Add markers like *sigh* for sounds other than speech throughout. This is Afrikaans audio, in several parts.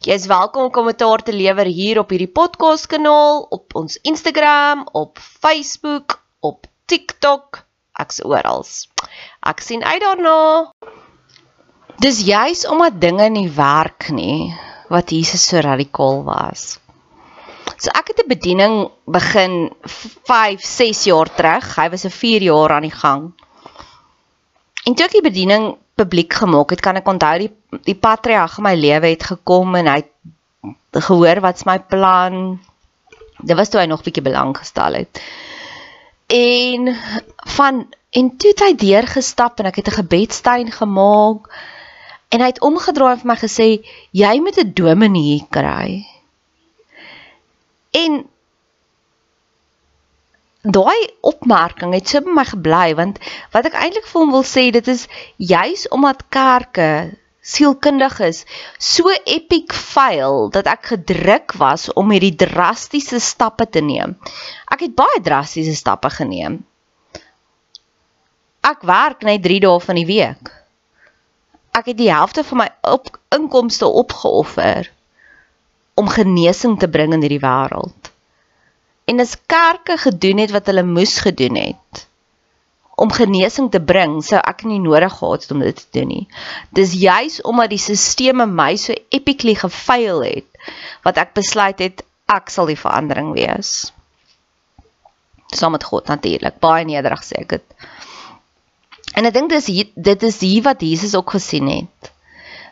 Jy is welkom om kommentaar te lewer hier op hierdie podcast kanaal, op ons Instagram, op Facebook, op TikTok, ek's oral. Ek sien uit daarna. Dis juis omdat dinge nie werk nie wat Jesus so radikaal was. So ek het 'n bediening begin 5, 6 jaar terug. Hy was 'n 4 jaar aan die gang. En toe ek die bediening publiek gemaak het, kan ek onthou die die patriarg in my lewe het gekom en hy het gehoor wat's my plan. Dit was toe hy nog bietjie belang gestel het. En van en toe het hy deurgestap en ek het 'n gebedstuin gemaak en hy het omgedraai en vir my gesê jy moet 'n dominee kry. En daai opmerking het so by my gebly want wat ek eintlik vir hom wil sê dit is juis omdat kerke sielkundig is so epic fail dat ek gedruk was om hierdie drastiese stappe te neem. Ek het baie drastiese stappe geneem. Ek werk net 3 dae van die week. Ek het die helfte van my op inkomste opgeoffer om genesing te bring in hierdie wêreld en as kerke gedoen het wat hulle moes gedoen het om genesing te bring, sou ek nie nodig gehad het om dit te doen nie. Dis juis omdat die stelsel my so epically gefaal het wat ek besluit het ek sal die verandering wees. Saam met God natuurlik, baie nederig sê ek dit. En ek dink dis hier, dit is hier wat Jesus ook gesien het.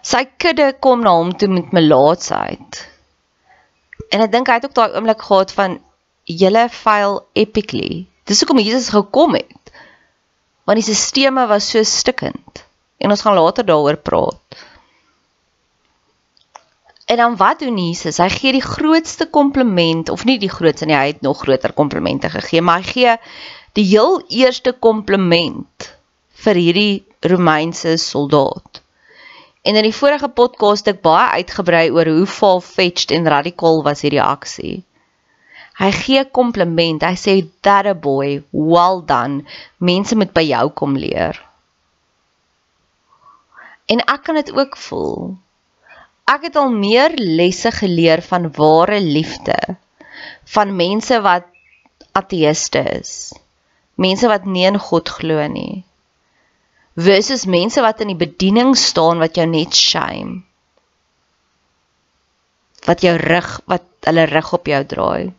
Sy kudde kom na hom toe met melaatsheid. En ek dink hy het ook daai oomblik gehad van julle fail epically. Dis hoekom Jesus gekom het. Want die stelsels was so stikkend. En ons gaan later daaroor praat. En dan wat doen Jesus? Hy gee die grootste kompliment of nie die grootste nie, hy het nog groter komplimente gegee, maar hy gee die heel eerste kompliment vir hierdie Romeinse soldaat. En in die vorige podcast het ek baie uitgebrei oor hoe far-fetched en radikaal was hierdie aksie. Hy gee kompliment. Hy sê that a boy, well done. Mense moet by jou kom leer. En ek kan dit ook voel. Ek het al meer lesse geleer van ware liefde van mense wat ateëste is. Mense wat nie in God glo nie. Versus mense wat in die bediening staan wat jou net shame. Wat jou rug, wat hulle rug op jou draai.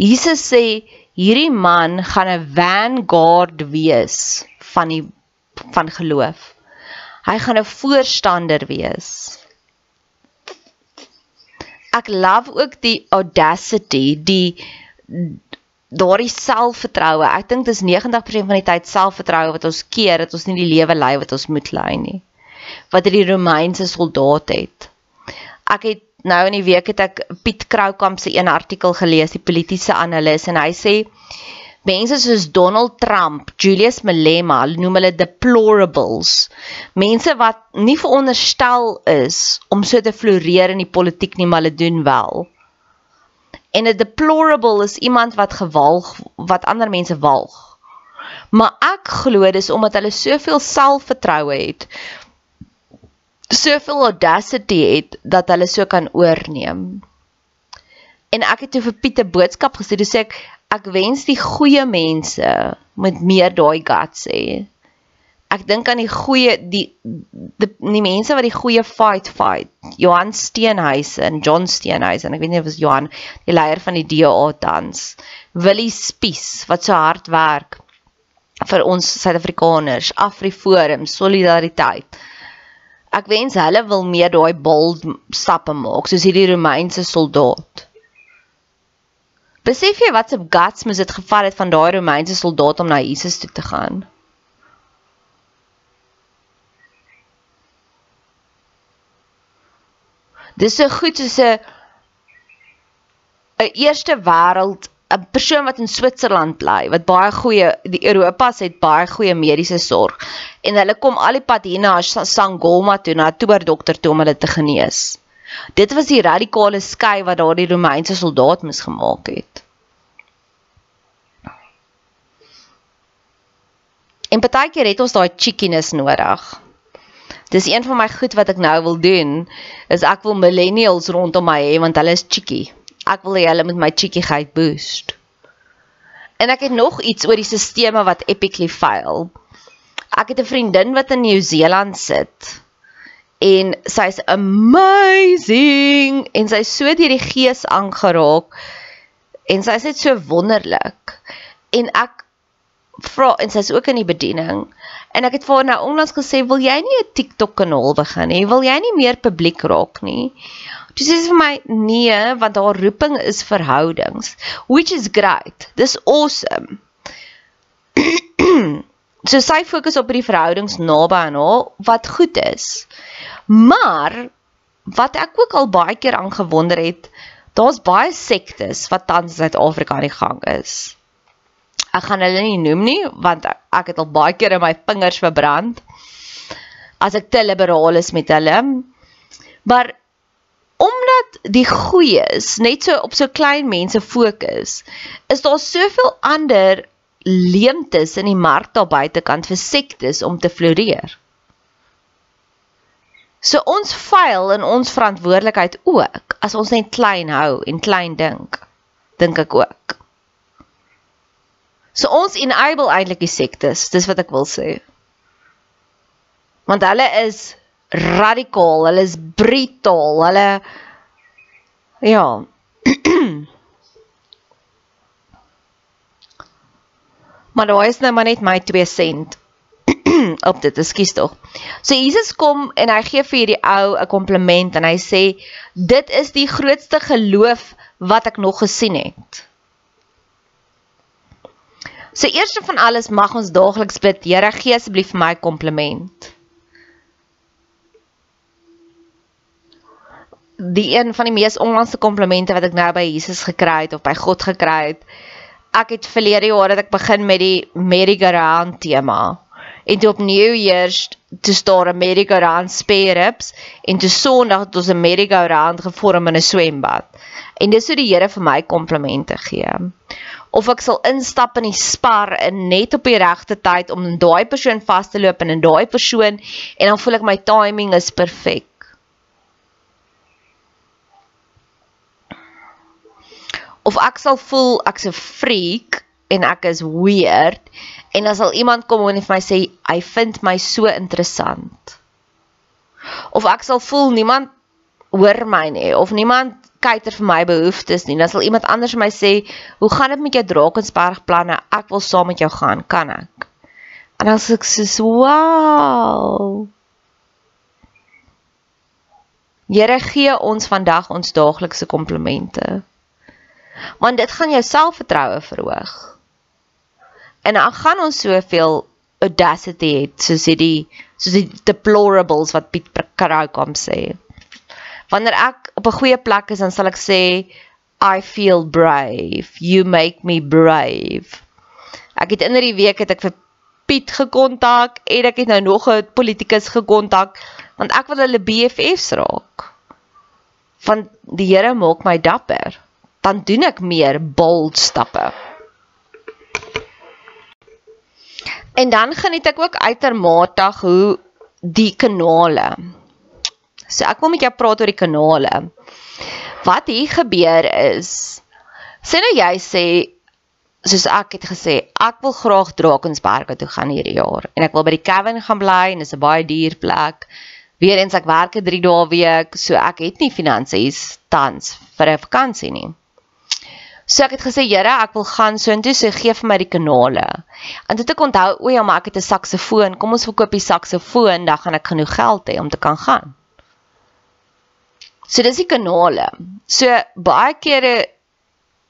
Jesus sê hierdie man gaan 'n vanguard wees van die van geloof. Hy gaan 'n voorstander wees. Ek love ook die audacity, die daardie selfvertroue. Ek dink dis 90% van die tyd selfvertroue wat ons keer dat ons nie die lewe lei wat ons moet lei nie. Wat die Romeinse soldaat het. Ek het nou in die week het ek Piet Kroukamp se een artikel gelees, die politieke analis en hy sê mense soos Donald Trump, Julius Malema, noem hulle deplorables. Mense wat nie veronderstel is om so te floreer in die politiek nie, maar hulle doen wel. En 'n deplorable is iemand wat gewalg wat ander mense walg. Maar ek glo dis omdat hulle soveel selfvertroue het soveel audacity het dat hulle so kan oorneem. En ek het toe vir Piet 'n boodskap gestuur, sê ek ek wens die goeie mense moet meer daai guts hê. Ek dink aan die goeie die, die die mense wat die goeie fight fight. Johan Steenhuisen, John Steenhuisen, ek weet nie of dit Johan, die leier van die DA tans. Willie Spies wat so hard werk vir ons Suid-Afrikaners, Afriforum, solidariteit. Ek wens hulle wil meer daai bold stappe maak soos hierdie Romeinse soldaat. Besef jy wat se guts moes dit gevat het van daai Romeinse soldaat om na Jesus toe te gaan? Dis so goed soos 'n 'n eerste wêreld 'n persoon wat in Switserland bly wat baie goeie die Europas het baie goeie mediese sorg en hulle kom al die pad hier na Sangoma toe na 'n toerdokter toe om hulle te genees. Dit was die radikale skei wat daardie Romeinse soldaat mis gemaak het. En partykeer het ons daai cheekiness nodig. Dis een van my goed wat ek nou wil doen, is ek wil millennials rondom my hê want hulle is cheeky ek wil hê hulle moet my cheekyheid boost. En ek het nog iets oor die sisteme wat epically fail. Ek het 'n vriendin wat in Nieu-Seeland sit en sy's amazing en sy's so deur die gees aangeraak en sy's net so wonderlik. En ek vra en sy's ook in die bediening en ek het vir haar nou onlangs gesê, "Wil jy nie 'n TikTok kanaal begin nie? Wil jy nie meer publiek raak nie?" Toe sê sy vir my nee, want haar roeping is verhoudings, which is great. Dis awesome. *clears throat* so sy fokus op die verhoudings naby aan haar wat goed is. Maar wat ek ook al baie keer aangewonder het, daar's baie sektes wat tans in Suid-Afrika aan die gang is. Ek gaan hulle nie noem nie want ek het al baie keer in my vingers verbrand as ek te liberaal is met hulle. Maar omdat die goeies net so op so klein mense fokus, is daar soveel ander leemtes in die mark daar buitekant vir sektes om te floreer. So ons faal in ons verantwoordelikheid ook as ons net klein hou en klein dink, dink ek ook. So ons enable eintlik die sektes, dis wat ek wil sê. Want hulle is radikaal, hulle is brutaal, hulle ja. *clears throat* maar daai is nou maar net my 2 sent *clears throat* op dit, ekskuus tog. So Jesus kom en hy gee vir hierdie ou 'n kompliment en hy sê dit is die grootste geloof wat ek nog gesien het. So eerste van alles mag ons daagliks bid, Here gee asseblief vir my kompliment. Die een van die mees onlangse komplimente wat ek nou by Jesus gekry het of by God gekry het. Ek het verlede jaar dat ek begin met die merry-go-round tema. En toe op New Year's toe staan 'n merry-go-round spare ribs en toe Sondag het ons 'n merry-go-round gevorm in 'n swembad. En dis hoe die Here vir my komplimente gee. Of ek sal instap in die spar en net op die regte tyd om daai persoon vas te loop en in daai persoon en dan voel ek my timing is perfek. Of ek sal voel ek's 'n freak en ek is weird en dan sal iemand kom en vir my sê hy vind my so interessant. Of ek sal voel niemand hoor my nie of niemand kyker vir my behoeftes nie. Dan sal iemand anders my sê, "Hoe gaan dit met jou Drakensberg planne? Ek wil saam met jou gaan, kan ek?" En dan sê ek "Wow." Here gee ons vandag ons daaglikse komplimente. Want dit gaan jou selfvertroue verhoog. En dan gaan ons soveel audacity het soos hierdie soos die deplorables wat Piet Karaukamp sê. Wanneer ek op 'n goeie plek is, dan sal ek sê I feel brave. You make me brave. Ek het in hierdie week het ek vir Piet gekontak en ek het nou nog 'n politikus gekontak want ek wil hulle BFFs raak. Want die Here maak my dapper. Dan doen ek meer bold stappe. En dan geniet ek ook uitermate hoe die kanale. So ek wil met jou praat oor die kanale. Wat hier gebeur is sê nou jy sê soos ek het gesê, ek wil graag Drakensberge toe gaan hierdie jaar en ek wil by die Kevin gaan bly en dit is 'n baie duur plek. Weerens ek werk 'n 3 dae week, so ek het nie finansies tans vir 'n vakansie nie. So ek het gesê, Here, ek wil gaan soontoe, so gee vir my die kanale. En dit ek onthou, o ja, maar ek het 'n saksofoon. Kom ons verkoop die saksofoon, dan gaan ek genoeg geld hê om te kan gaan. So dis die kanale. So baie kere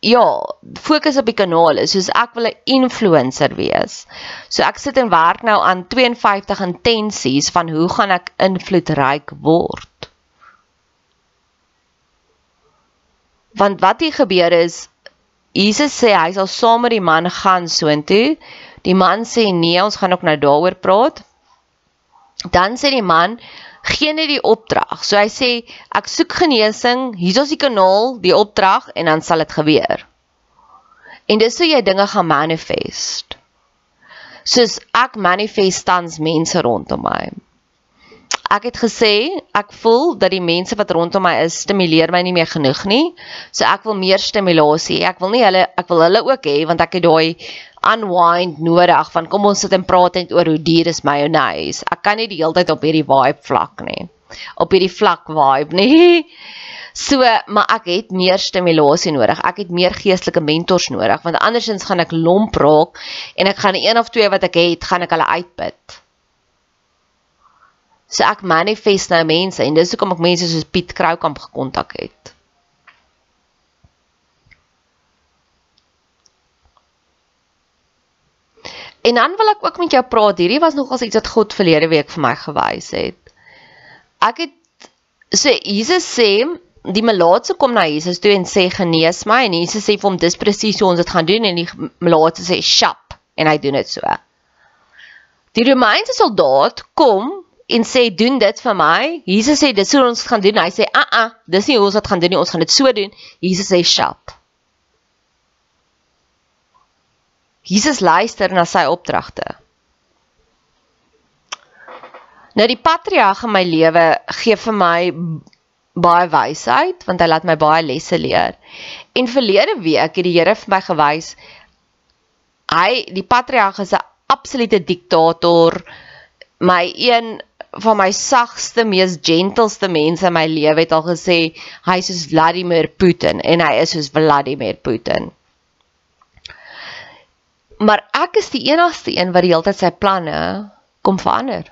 ja, fokus op die kanale. Soos ek wil 'n influencer wees. So ek sit en werk nou aan 52 intensies van hoe gaan ek invloedryk word? Want wat hier gebeur is Jesus sê hy sal saam met die man gaan soontoe. Die man sê nee, ons gaan ook nou daaroor praat. Dan sê die man gee net die opdrag. So hy sê ek soek genesing, hier is die kanaal, die opdrag en dan sal dit gebeur. En dis hoe jy dinge gaan manifest. Soos ek manifest tans mense rondom my ek het gesê ek voel dat die mense wat rondom my is stimuleer my nie meer genoeg nie. So ek wil meer stimulasie. Ek wil nie hulle ek wil hulle ook hê want ek het daai unwind nodig van kom ons sit en praat net oor hoe duur is mayonnaise. Ek kan nie die hele tyd op hierdie vibe vlak nie. Op hierdie vlak vibe nie. *laughs* So, maar ek het meer stimulasie nodig. Ek het meer geestelike mentors nodig want andersins gaan ek lomp raak en ek gaan een of twee wat ek het, gaan ek hulle uitput. So ek manifest nou mense en dis hoekom ek mense soos Piet Kroukamp gekontak het. En dan wil ek ook met jou praat. Hierdie was nogals iets wat God verlede week vir my gewys het. Ek het so Jesus sê die melaatse kom na Jesus toe en sê genees my en Jesus sê vir hom dis presies hoe ons dit gaan doen en die melaatse sê shap en hy doen dit so. Die Romeinse soldaat kom en sê doen dit vir my. Jesus sê dis hoe ons gaan doen. Hy sê a a, dis nie hoe ons dit gaan doen nie. Ons gaan dit so doen. Jesus sê shop. Jesus luister na sy opdragte. Nou die patriarg in my lewe gee vir my baie wysheid want hy laat my baie lesse leer. En verlede week het die Here vir my gewys hy die patriarg is 'n absolute diktator. My een van my sagste, mees gentleste mense in my lewe het al gesê hy is soos Vladimir Putin en hy is soos Vladimir Putin. Maar ek is die enigste een wat die hele tyd sy planne kom verander.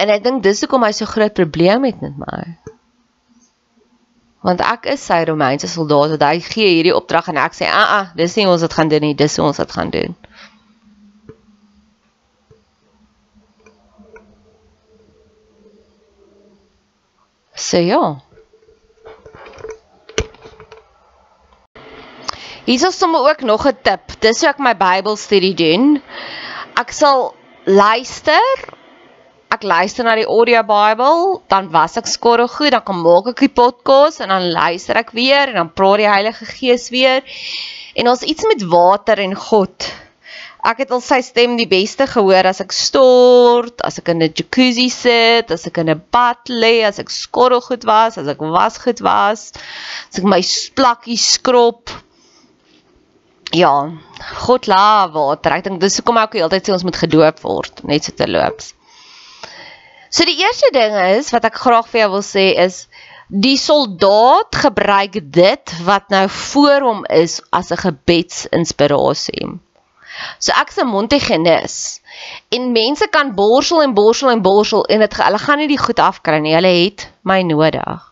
En ek dink dis hoekom hy so groot probleem het met my. Want ek is sy Romeinse soldaat wat hy gee hierdie opdrag en ek sê, "Aa, ah, ah, dis nie ons wat gaan doen nie, dis ons dit gaan doen." So ja. Hier is sommer ook nog 'n tip. Dis hoe ek my Bybelstudie doen. Ek sal luister. Ek luister na die audio Bybel, dan was ek skorrel goed, dan kom maak ek die podcast en dan luister ek weer en dan praat die Heilige Gees weer. En ons iets met water en God. Ek het al sy stem die beste gehoor as ek stort, as ek in 'n jacuzzi sit, as ek in 'n bad lê, as ek skorrel goed was, as ek was goed was, as ek my plakkie skrob. Ja, God laat water. Ek dink dis hoekom ek altyd sê ons moet gedoop word, net so te loops. So die eerste ding is wat ek graag vir jou wil sê is die soldaat gebruik dit wat nou voor hom is as 'n gebedsinspirasie. So ek's 'n Montigenis en mense kan borsel en borsel en borsel en dit hulle gaan nie die goed afkry nie. Hulle het my nodig.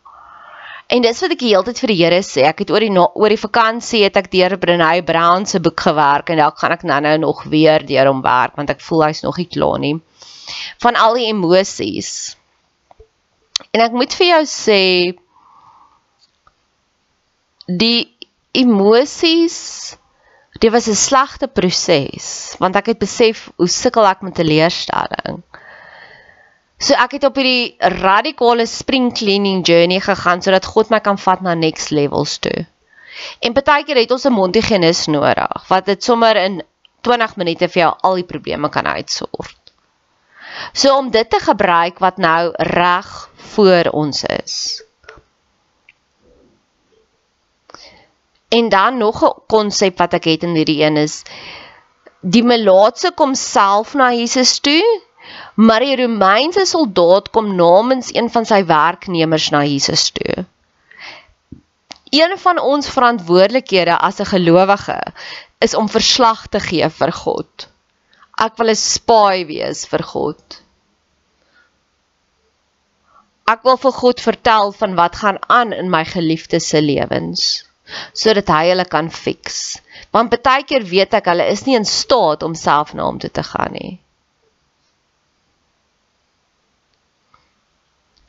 En dis wat ek die hele tyd vir die Here sê. Ek het oor die oor die vakansie het ek deur Brené Brown se boek gewerk en dalk gaan ek nou-nou nog weer deur hom werk want ek voel hy's nog nie klaar nie. Van al die emosies. En ek moet vir jou sê die emosies dit was 'n slegte proses want ek het besef hoe sukkel ek met 'n leerstelling. So ek het op hierdie radikale spring cleaning journey gegaan sodat God my kan vat na next levels toe. En partykeer het ons 'n Montigenis nodig wat dit sommer in 20 minute vir jou al die probleme kan uitsort. So om dit te gebruik wat nou reg voor ons is. En dan nog 'n konsep wat ek het in hierdie een is die melaatse kom self na Jesus toe, maar die Romeinse soldaat kom namens een van sy werknemers na Jesus toe. Een van ons verantwoordelikhede as 'n gelowige is om verslag te gee vir God. Ek wil 'n spy wees vir God. Ek wil vir God vertel van wat gaan aan in my geliefdes se lewens sodat hy hulle kan fix. Want baie keer weet ek hulle is nie in staat om self na hom toe te gaan nie.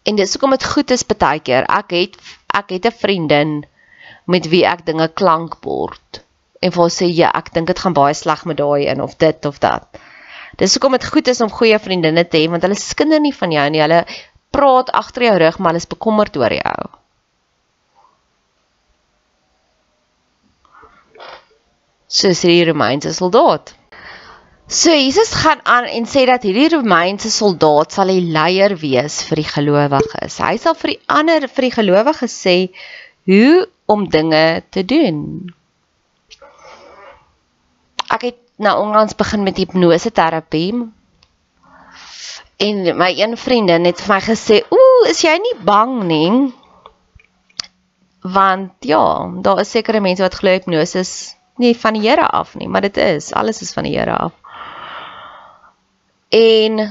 En dis hoekom dit goed is baie keer. Ek het ek het 'n vriendin met wie ek dinge klankbord en vir sê ja, ek dink dit gaan baie sleg met daai een of dit of dat. Dis hoekom dit goed is om goeie vriendinne te hê want hulle skinder nie van jou nie. Hulle praat agter jou rug maar hulle is bekommerd oor jou. So sê die Romeinse soldaat. So Jesus gaan aan en sê dat hierdie Romeinse soldaat sal die leier wees vir die gelowiges. Hy sal vir die ander vir die gelowiges sê hoe om dinge te doen. Ek het nou onlangs begin met hipnose terapie. En my een vriendin het vir my gesê, "Ooh, is jy nie bang nie?" Want ja, daar is sekere mense wat glo hipnose is nie van die Here af nie, maar dit is, alles is van die Here af. En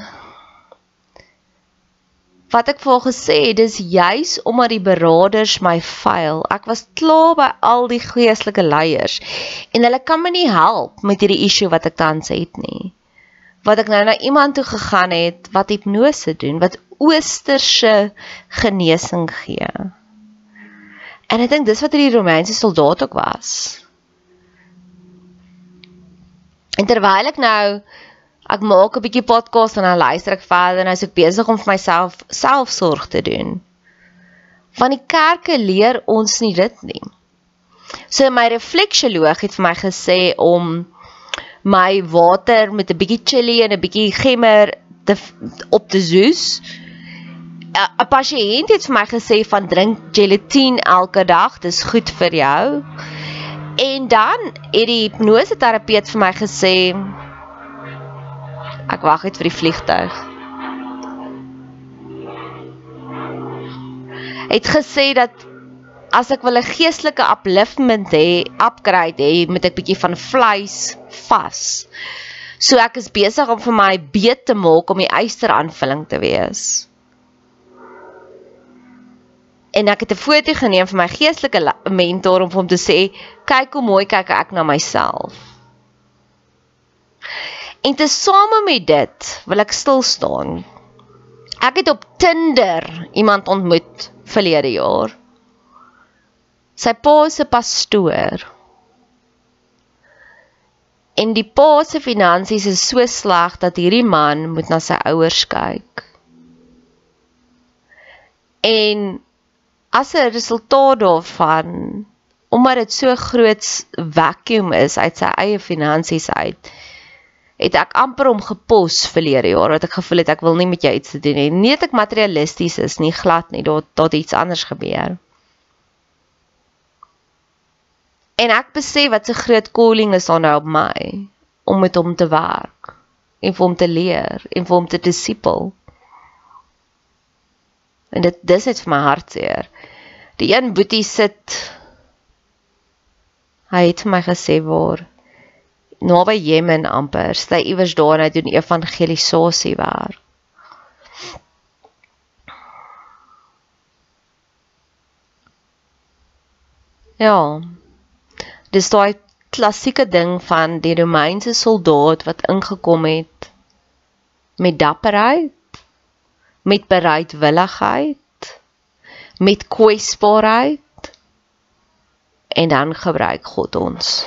wat ek voor gesê, dis juis omdat die beraders my fail. Ek was klaar by al die geestelike leiers en hulle kan my nie help met hierdie issue wat ek tans het nie. Wat ek nou na iemand toe gegaan het wat hipnose doen, wat oosterse genesing gee. En ek dink dis wat hierdie Romeinse soldaat ook was. En terwyl ek nou ek maak 'n bietjie podcast en dan luister ek verder en nou is ek besig om vir myself selfsorg te doen. Want die kerke leer ons nie dit nie. So my refleksioloog het vir my gesê om my water met 'n bietjie chili en 'n bietjie gemmer te op te soes. 'n Pasiënt het vir my gesê van drink gelatine elke dag, dis goed vir jou. En dan het die hipnoseterapeut vir my gesê Ek wag net vir die vliegtuig. Het gesê dat as ek wil 'n geestelike upliftment hê, upgrade hê, moet ek bietjie van vleis vas. So ek is besig om vir my beet te maak om die eyster-aanvulling te wees. En ek het 'n foto geneem vir my geestelike mentor om vir hom te sê, kyk hoe mooi kyk ek na myself. En te same met dit wil ek stil staan. Ek het op Tinder iemand ontmoet verlede jaar. Sy pa se pastoor. En die pa se finansies is so sleg dat hierdie man moet na sy ouers kyk. En as 'n resultaat daarvan, omdat dit so groot vacuum is uit sy eie finansies uit, het ek amper om gepos verlede jaar wat ek gevoel het ek wil nie met jou iets te doen hê. Nie dat ek materialisties is nie, glad nie. Daar daar iets anders gebeur. En ek besef wat 'n so groot calling is aan nou op my om met hom te werk en vir hom te leer en vir hom te disipel. En dit dis net vir my hartseer. Die een boetie sit hy het vir my gesê waar naby Jemen amper, sy iewers daar en hy doen evangelisasie werk. Ja. Dis daai klassieke ding van die Romeinse soldaat wat ingekom het met dapperheid, met bereidwilligheid, met kwesbaarheid en dan gebruik God ons.